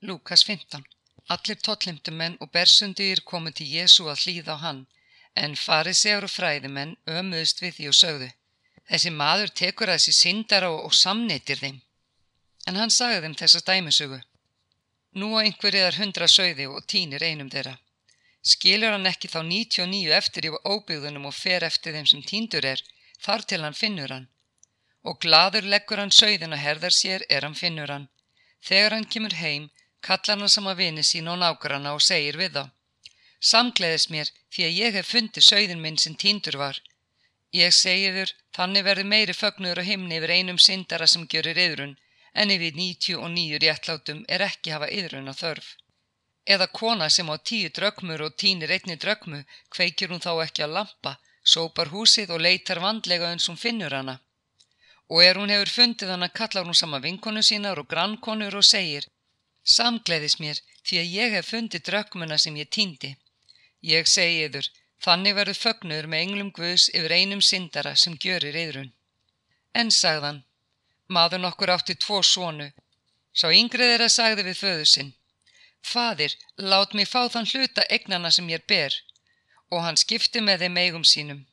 Lúkas 15 Allir tollimtumenn og bersundir komu til Jésu að hlýða á hann, en farisegur og fræðimenn ömuðust við því og sögðu. Þessi maður tekur að þessi syndara og, og samneytir þeim. En hann sagði þeim þessa dæmisögu. Nú á einhverjiðar hundra sögði og tínir einum þeirra. Skilur hann ekki þá 99 eftir í óbyggðunum og fer eftir þeim sem tíndur er, þar til hann finnur hann. Og gladur leggur hann sögðin að herðar sér er hann finnur hann. Þegar hann kemur heim, kallar hann sama vini sín og nágrana og segir við þá. Samgleðis mér því að ég hef fundið sögðin minn sem tíndur var. Ég segi þur, þannig verður meiri fögnur og himni yfir einum syndara sem gjörir yðrun, en yfir 99 réttlátum er ekki hafa yðrun að þörf. Eða kona sem á tíu drögmur og tínir einni drögmu, kveikir hún þá ekki að lampa, sópar húsið og leitar vandlega uns hún finnur hana. Og er hún hefur fundið hana kallar hún sama vinkonu sínar og grannkonur og segir Samgleðis mér því að ég hef fundið dröggmuna sem ég týndi. Ég segi yður, þannig verður fögnur með englum guðs yfir einum syndara sem gjörir yðrun. En sagðan, maður nokkur átti tvo svonu. Sá yngrið er að sagði við föðu sinn. Fadir, lát mig fá þann hluta egnana sem ég ber. Og hann skipti með þeim eigum sínum.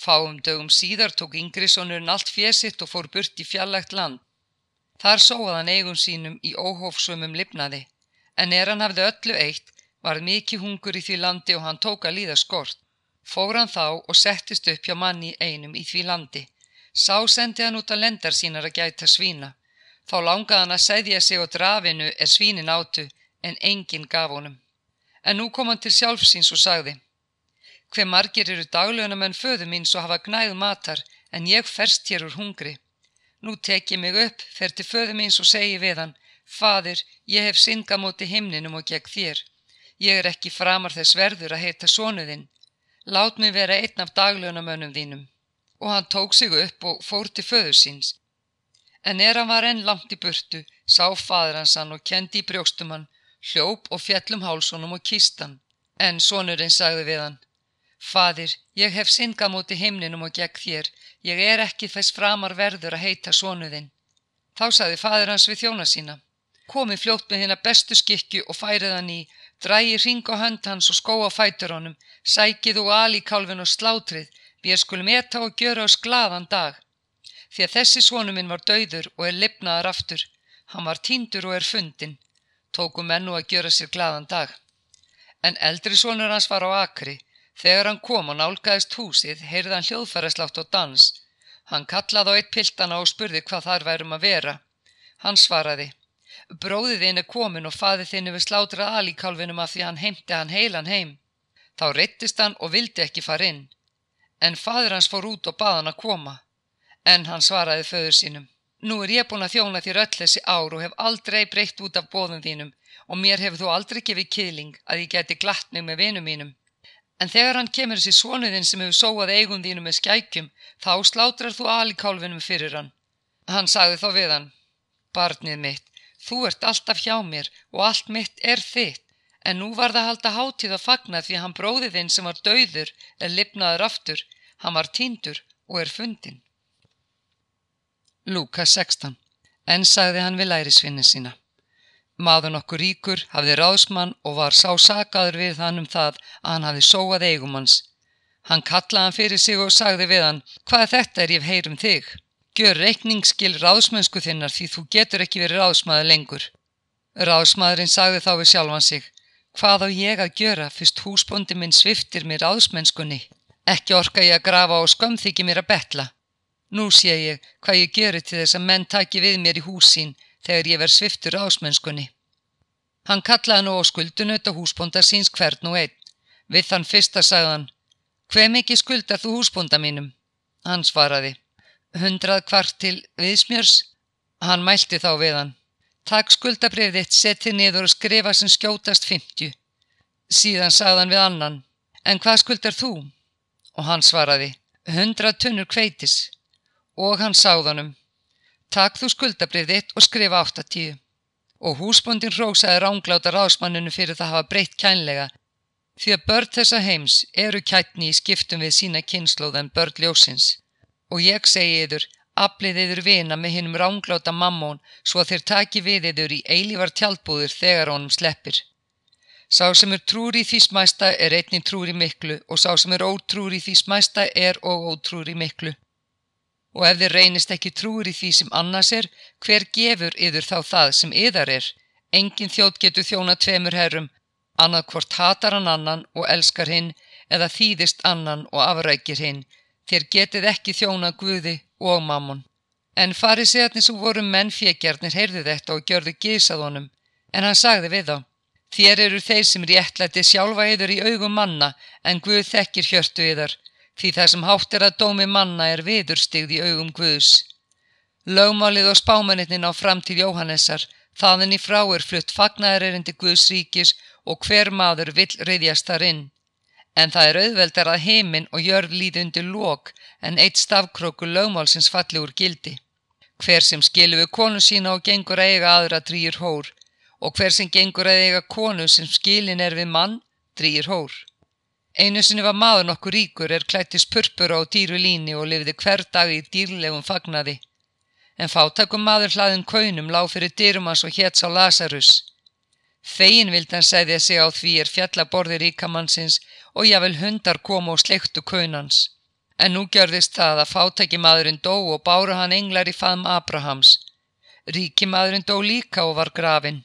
Fáum dögum síðar tók yngri sonurinn allt fjesitt og fór burt í fjallagt land. Þar sóað hann eigum sínum í óhófsumum lifnaði, en er hann hafði öllu eitt, var mikið hungur í því landi og hann tók að líða skort. Fór hann þá og settist upp hjá manni einum í því landi. Sá sendi hann út að lendar sínar að gæta svína. Þá langaði hann að segja sig á drafinu er svínin átu, en enginn gaf honum. En nú kom hann til sjálfsins og sagði, hver margir eru daglögnum en föðu mín svo hafa gnæð matar, en ég ferst hér úr hungri. Nú tek ég mig upp, fer til föðu míns og segi við hann, Fadir, ég hef synga móti himninum og gegn þér. Ég er ekki framar þess verður að heita sonuðinn. Lát mig vera einn af dagljónamönnum þínum. Og hann tók sig upp og fór til föðu síns. En er hann var enn langt í burtu, sá fadur hans hann og kendi í brjóstum hann, hljóp og fjellum hálsunum og kistan. En sonurinn sagði við hann, Fadir, ég hef syngað móti himninum og gegn þér, ég er ekki þess framar verður að heita sonuðinn. Þá saði fadir hans við þjóna sína, komi fljótt með hérna bestu skikju og færið hann í, drægi ring á hönd hans og skó á fætur honum, sækið og alíkálfin og slátrið, við skulum etta og gjöra oss glaðan dag. Því að þessi sonu minn var dauður og er lipnaðar aftur, hann var tíndur og er fundin, tóku mennu að gjöra sér glaðan dag. En eldri sonur hans var á akri, Þegar hann kom og nálgæðist húsið heyrði hann hljóðfæreslátt og dans. Hann kallaði á eitt piltana og spurði hvað þar værum að vera. Hann svaraði, bróðið þinn er komin og faðið þinn hefur slátrað alíkálfinum af því hann heimti hann heilan heim. Þá reyttist hann og vildi ekki fara inn. En faður hans fór út og bað hann að koma. En hann svaraði föður sínum, nú er ég búin að þjóna þér öll þessi ár og hef aldrei breytt út af bóðum þínum og mér hefur þú aldrei gefið kiðling að ég geti glatt mig með vinum mínum. En þegar hann kemur þessi svonuðinn sem hefur sóað eigum þínu með skækjum, þá slátrar þú alikálfinum fyrir hann. Hann sagði þá við hann, barnið mitt, þú ert alltaf hjá mér og allt mitt er þitt, en nú var það halda hátíð að fagna því hann bróðið þinn sem var dauður er lipnaður aftur, hann var týndur og er fundin. Lúkas 16. En sagði hann við lærisvinni sína. Maður nokkur ríkur hafði ráðsmann og var sá sakaður við hann um það að hann hafði sóað eigum hans. Hann kallaði hann fyrir sig og sagði við hann, hvað er þetta er ég heyrum þig? Gjör reikningsskil ráðsmennsku þinnar því þú getur ekki verið ráðsmaður lengur. Ráðsmaðurinn sagði þá við sjálfan sig, hvað á ég að gjöra fyrst húsbóndi minn sviftir mér ráðsmennskunni? Ekki orka ég að grafa og skömmþykja mér að betla. Nú sé ég hvað ég gjöru til þess að menn taki við mér í húsín þegar ég verð sviftur ásmennskunni. Hann kallaði nú á skuldunöta húsbóndar síns hvern og einn. Við þann fyrsta sagðan, hver mikið skuldar þú húsbónda mínum? Hann svaraði, hundrað kvart til viðsmjörs. Hann mælti þá við hann, takk skuldabrið þitt, seti niður og skrifa sem skjótast 50. Síðan sagðan við annan, en hvað skuldar þú? Og hann svaraði, hundrað tunnur kveitis. Og hann sáðanum, Takk þú skuldabrið þitt og skrifa 80. Og húsbóndin hrósaði rángláta ráðsmanninu fyrir það hafa breytt kænlega því að börn þessa heims eru kætni í skiptum við sína kynnslóð en börn ljósins. Og ég segi yður, aflið yður vina með hinnum rángláta mammón svo að þeir taki við yður í eilívar tjaldbúður þegar honum sleppir. Sá sem er trúr í því smæsta er einnig trúr í miklu og sá sem er ótrúr í því smæsta er og ótrúr í miklu. Og ef þið reynist ekki trúur í því sem annars er, hver gefur yður þá það sem yðar er? Engin þjótt getur þjóna tveimur herrum, annað hvort hatar hann annan og elskar hinn eða þýðist annan og afrækir hinn, þér getið ekki þjóna Guði og mammon. En farið segjarnir sem voru menn fjegjarnir heyrðu þetta og gjörðu gísað honum, en hann sagði við þá, þér eru þeir sem réttlæti sjálfa yður í augum manna, en Guð þekkir hjörtu yðar, því það sem hátt er að dómi manna er viðurstigð í augum Guðs. Lögmálið og spámanitnin á framtíð Jóhannessar, þaðin í frá er flutt fagnar erindi Guðs ríkis og hver maður vill reyðjast þar inn en það er auðveldar að heiminn og jörð líði undir lók en eitt stafkróku lögmálsins falli úr gildi. Hver sem skilu við konu sína og gengur að eiga aðra drýjur hór og hver sem gengur að eiga konu sem skilin er við mann drýjur hór. Einu sinni var maður nokkur ríkur er klættis purpur á dýru líni og lifði hver dag í dýrlegum fagnaði. En fátakum maður hlaðin kaunum lág fyrir dyrumans og hétts á Lazarus. Þegin vild hann segði sig á því er fjallaborði ríkamannsins og jável hundar komu og sleiktu kaunans. En nú gjörðist það að fátækimadurinn dó og báru hann englar í faðum Abrahams. Ríkimadurinn dó líka og var grafin.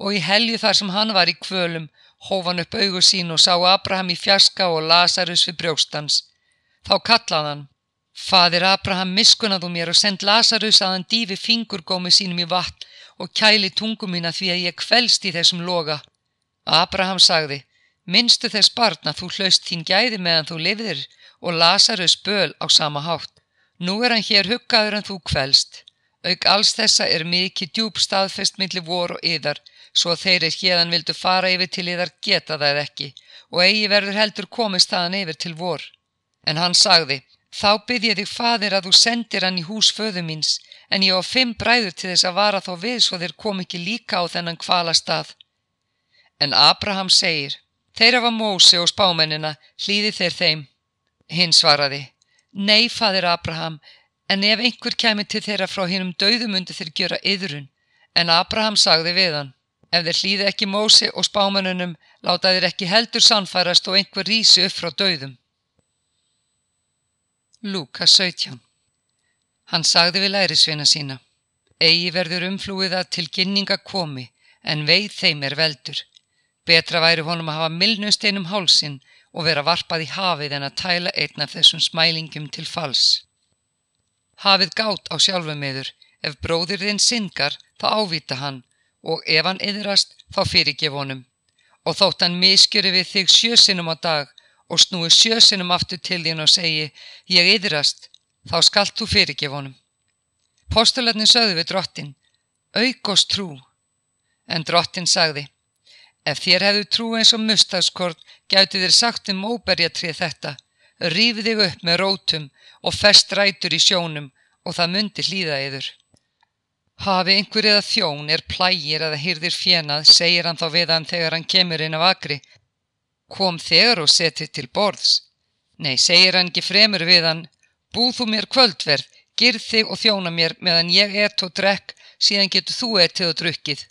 Og í helju þar sem hann var í kvölum hóf hann upp augur sín og sá Abraham í fjaska og Lazarus við brjóstans. Þá kallaði hann, Fadir Abraham miskunnaðu mér og send Lazarus að hann dífi fingurgómi sínum í vatn og kæli tungum mína því að ég kvelst í þessum loga. Abraham sagði, Minnstu þess barna þú hlaust þín gæði meðan þú lifðir og Lazarus böl á sama hátt. Nú er hann hér huggaður en þú kvelst. Auk alls þessa er mikið djúb staðfest millir vor og yðar, svo þeir er hérðan vildu fara yfir til yðar geta það ekki og eigi verður heldur komist þaðan yfir til vor. En hann sagði, þá byrð ég þig fadir að þú sendir hann í hús föðu míns, en ég á fimm bræður til þess að vara þá við svo þeir kom ekki líka á þennan kvala stað. En Abraham segir, Þeir hafa Mósi og spámennina, hlýði þeir þeim. Hinn svaraði, nei, fadir Abraham, en ef einhver kemur til þeirra frá hinnum dauðum undir þeir gjöra yðrun. En Abraham sagði við hann, ef þeir hlýði ekki Mósi og spámennunum, láta þeir ekki heldur sannfærast og einhver rísi upp frá dauðum. Lúka 17 Hann sagði við lærisveina sína, eigi verður umflúiða til kynninga komi, en veið þeim er veldur. Betra væri honum að hafa milnust einum hálsin og vera varpað í hafið en að tæla einn af þessum smælingum til fals. Hafið gátt á sjálfum yður, ef bróðir þinn syngar þá ávita hann og ef hann yðrast þá fyrirgef honum. Og þótt hann miskjöri við þig sjösinum á dag og snúi sjösinum aftur til þín og segi ég yðrast, þá skalt þú fyrirgef honum. Postularni sögðu við drottin, aukos trú, en drottin sagði Ef þér hefðu trú eins og mustaskort gætu þér sagt um óberjatrið þetta, rífið þig upp með rótum og fest rætur í sjónum og það myndi hlýða yður. Hafi einhver eða þjón er plægir eða hýrðir fjenað, segir hann þá við hann þegar hann kemur inn á akri. Kom þegar og setið til borðs. Nei, segir hann ekki fremur við hann, búð þú mér kvöldverð, girð þig og þjóna mér meðan ég et og drekk, síðan getur þú etið og drukkið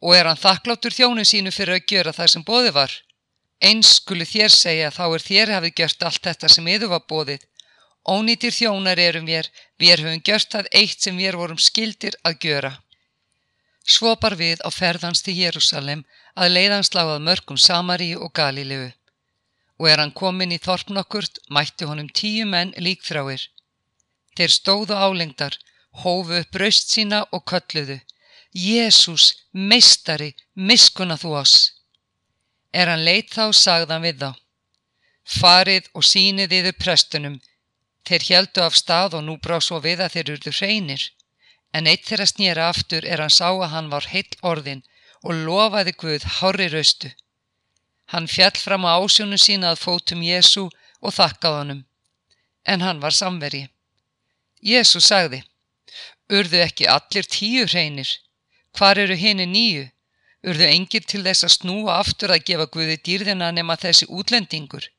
og er hann þakkláttur þjónu sínu fyrir að gjöra það sem bóði var. Eins skuli þér segja þá er þér hafið gjört allt þetta sem yður var bóðið. Ónýtir þjónar erum vér, við höfum gjört það eitt sem við vorum skildir að gjöra. Svopar við á ferðans til Jérúsalem að leiðans lágað mörgum Samari og Galilegu. Og er hann komin í þorpnokkurt, mætti honum tíu menn líkþráir. Þeir stóðu álengdar, hófu upp raust sína og kölluðu. Jésús, meistari, miskuna þú oss. Er hann leitt þá, sagðan við þá. Farið og sínið yfir prestunum. Þeir heldu af stað og nú brá svo við að þeir urðu hreinir. En eitt þeirra snýra aftur er hann sá að hann var heill orðin og lofaði Guð hári raustu. Hann fjall fram á ásjónu sína að fótum Jésu og þakkað honum. En hann var samveri. Jésu sagði, urðu ekki allir tíu hreinir. Hvar eru henni nýju? Urðu engir til þess að snúa aftur að gefa Guði dýrðina nema þessi útlendingur?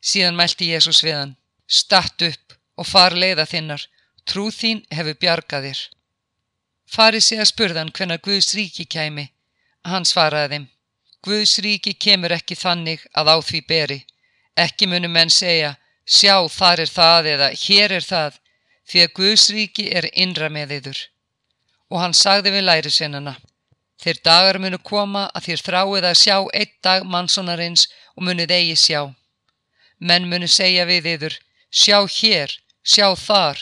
Síðan mælti Jésús við hann, statt upp og far leiða þinnar, Trú þín hefur bjargað þér. Farið sé að spurðan hvenar Guðs ríki kæmi. Hann svaraði þeim. Guðs ríki kemur ekki þannig að á því beri. Ekki munum menn segja, sjá þar er það eða hér er það, því að Guðs ríki er innra með yður. Og hann sagði við lærisveinana. Þeir dagar munu koma að þér þráið að sjá einn dag mannsonarins og munið eigi sjá. Menn munu segja við yður, sjá hér, sjá þar,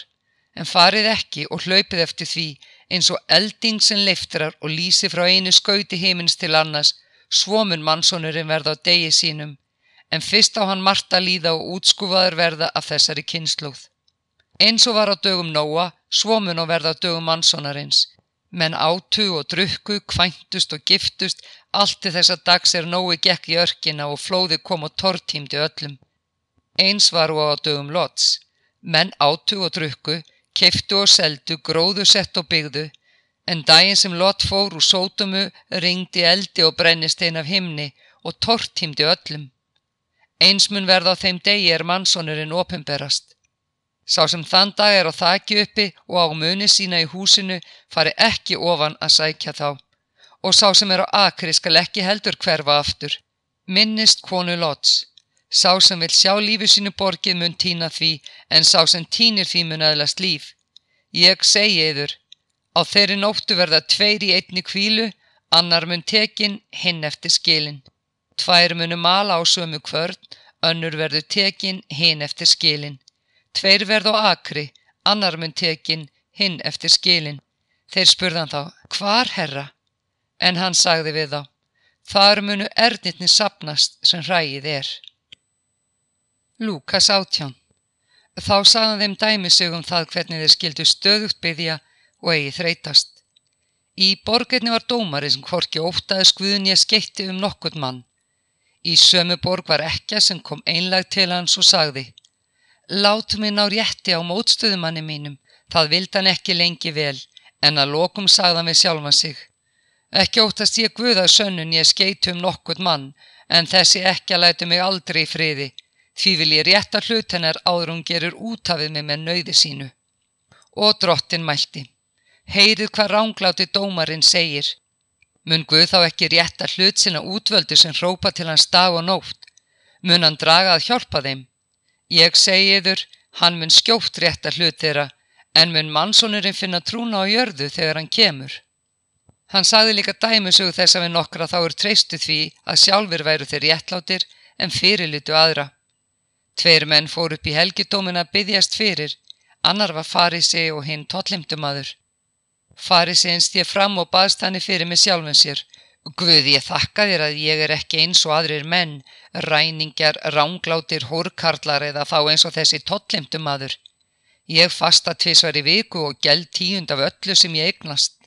en farið ekki og hlaupið eftir því eins og elding sem leiftrar og lýsi frá einu skauti heimins til annars, svomun mannsonurinn verða á degi sínum, en fyrst á hann Marta líða og útskúfaður verða af þessari kynnslóð. Eins og var á dögum Nóa, svomun og verða á dögum mannsonarins, menn átu og drukku, kvæntust og giftust, allt til þess að dags er Nói gekk í örkina og flóði kom og tortímdi öllum. Eins var og á dögum Lots, menn átu og drukku, keiftu og seldu, gróðu sett og byggðu, en daginn sem Lot fór úr sótumu ringdi eldi og brennistein af himni og tortímdi öllum. Eins mun verða á þeim degi er mannsonurinn opimberast. Sá sem þann dag er á þakki uppi og á muni sína í húsinu fari ekki ofan að sækja þá og sá sem er á akri skal ekki heldur hverfa aftur. Minnist konu Lots. Sá sem vil sjá lífi sínu borgið mun týna því en sá sem týnir því mun aðlast líf. Ég segi yður, á þeirri nóttu verða tveir í einni kvílu, annar mun tekin, hinn eftir skilin. Tvær munu mala á sömu kvörn, önnur verður tekin, hinn eftir skilin. Tveir verð á akri, annar mun tekin, hinn eftir skilin. Þeir spurðan þá, hvar herra? En hann sagði við þá, þar munu ernitni sapnast sem hræið er. Lúkas átján. Þá sagðan þeim dæmisögum það hvernig þeir skildu stöðugt byggja og eigi þreytast. Í borgarni var dómari sem hvorki ótaði skuðun ég skeitti um nokkurt mann. Í sömu borg var ekja sem kom einlag til hans og sagði Látu minn á rétti á mótstöðumanni mínum, það vild hann ekki lengi vel, en að lokum sagðan við sjálfa sig. Ekki óttast ég guða sönnun ég skeitt um nokkurt mann, en þessi ekki að lætu mig aldrei í friði, Því vil ég rétta hlut hennar áður hún gerur útafið mig með nauði sínu. Og drottin mælti. Heyrið hvað rángláti dómarinn segir. Mun Guð þá ekki rétta hlut sinna útvöldu sem hrópa til hans dag og nótt. Mun hann draga að hjálpa þeim. Ég segiður, hann mun skjótt rétta hlut þeirra, en mun mannsónurinn finna trúna á jörðu þegar hann kemur. Hann sagði líka dæmisög þess að við nokkra þá er treystu því að sjálfur væru þeir réttlátir en fyrirlitu aðra. Tveir menn fór upp í helgidómin að byggjast fyrir, annar var Farisi og hinn tollimtumadur. Farisi hinn stíð fram og baðst hann fyrir mig sjálfum sér. Guð ég þakka þér að ég er ekki eins og aðrir menn, ræningar, ránglátir, hórkarlar eða þá eins og þessi tollimtumadur. Ég fasta tvísvar í viku og gæld tíund af öllu sem ég eignast.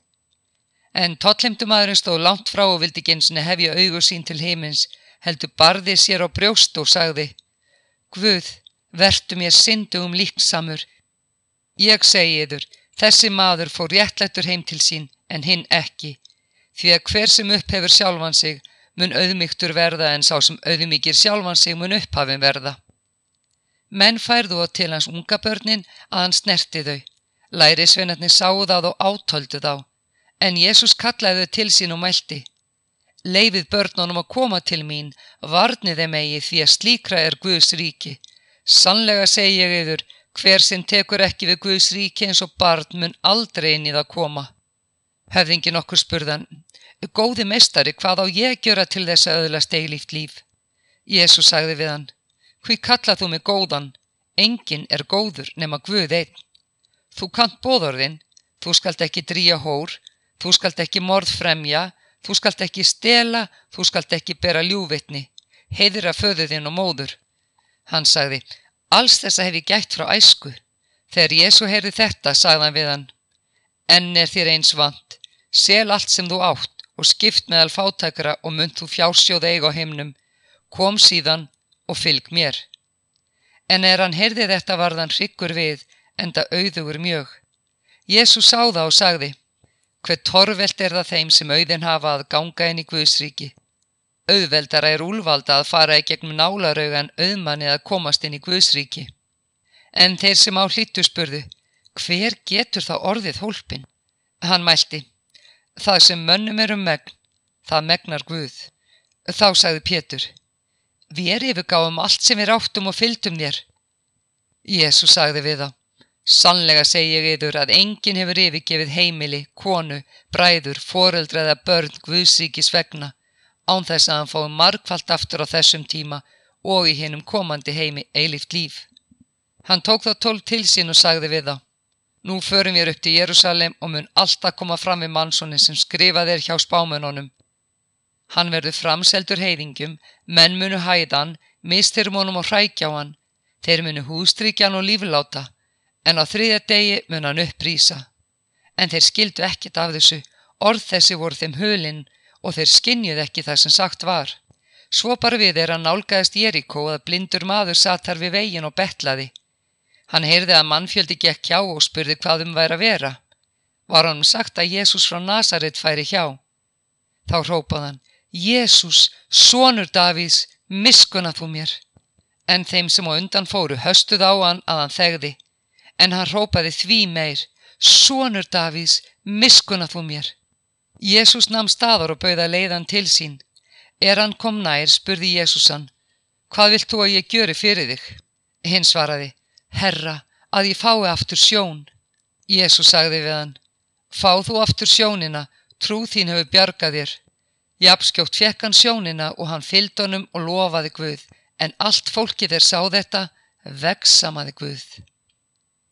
En tollimtumadurinn stóð langt frá og vildi gensinni hefja augur sín til heimins, heldur barði sér á brjóst og sagði Guð, vertu mér syndugum líksamur. Ég segi yður, þessi maður fór réttlættur heim til sín en hinn ekki, því að hver sem upphefur sjálfan sig mun auðmygtur verða en sá sem auðmygir sjálfan sig mun upphafin verða. Menn færðu á til hans unga börnin að hann snerti þau. Læri sveinarnir sáu það og átöldu þá, en Jésús kallaði þau til sín og mælti. Leifið börnunum að koma til mín, varnið þeim eigi því að slíkra er Guðs ríki. Sannlega segi ég yfir, hver sem tekur ekki við Guðs ríki eins og barn mun aldrei inn í það koma. Höfðingin okkur spurðan, góði meistari, hvað á ég gjöra til þess að öðla steglíft líf? Jésu sagði við hann, hví kallað þú mig góðan? Engin er góður nema Guð einn. Þú kant bóðorðin, þú skalt ekki dríja hór, þú skalt ekki morð fremja, Þú skalt ekki stela, þú skalt ekki bera ljúvitni, heiðra föðuðinn og móður. Hann sagði, alls þessa hef ég gætt frá æsku. Þegar Jésu heyrði þetta, sagðan við hann, enn er þér eins vant, sel allt sem þú átt og skipt meðal fátækra og mynd þú fjársjóð eig á heimnum, kom síðan og fylg mér. En er hann heyrði þetta varðan hryggur við, enda auðugur mjög. Jésu sá það og sagði, Hver torvelt er það þeim sem auðin hafa að ganga inn í Guðsríki. Auðveldara er úlvalda að fara í gegnum nálaraugan auðmanni að komast inn í Guðsríki. En þeir sem á hlittu spurðu, Hver getur þá orðið hólpin? Hann mælti, það sem mönnum er um megn, það megnar Guð. Þá sagði Pétur, við yfirgáum allt sem við ráttum og fylgdum þér. Jésu sagði við þá, sannlega segi ég yfir að enginn hefur yfirgefið heimili, konu, bræður, foreldra eða börn Guðsíkis vegna, án þess að hann fái margfalt aftur á þessum tíma og í hennum komandi heimi eilift líf. Hann tók þá tólf til sín og sagði við þá, Nú förum við upp til Jérúsalem og mun alltaf koma fram við mannsónin sem skrifað er hjá spámununum. Hann verður framseldur heiðingjum, menn munu hæðan, mistyrum honum og hrækja á hann, þeir munu hústrykjan og lífláta, en á þriðja degi mun hann upprýsa. En þeir skildu ekkit af þessu, orð þessi voru þeim hulinn og þeir skinnjuð ekki það sem sagt var. Svo bara við er að nálgæðast Jeríkó að blindur maður satt þar við vegin og betlaði. Hann heyrði að mannfjöldi gekk hjá og spurði hvað um væri að vera. Var hann sagt að Jésús frá Nazaret færi hjá. Þá rópað hann, Jésús, sonur Davís, miskuna þú mér. En þeim sem á undan fóru höstuð á hann að hann þegði. En hann rópaði því meir, sonur Davís, miskuna þú mér. Jésús namn staðar og bauða leiðan til sín. Er hann kom nær, spurði Jésús hann, hvað vilt þú að ég gjöri fyrir þig? Hinn svaraði, Herra, að ég fái aftur sjón. Jésu sagði við hann, fá þú aftur sjónina, trú þín hefur bjargað þér. Japskjótt fekk hann sjónina og hann fylgd honum og lofaði Guð, en allt fólkið er sá þetta, veksamaði Guð.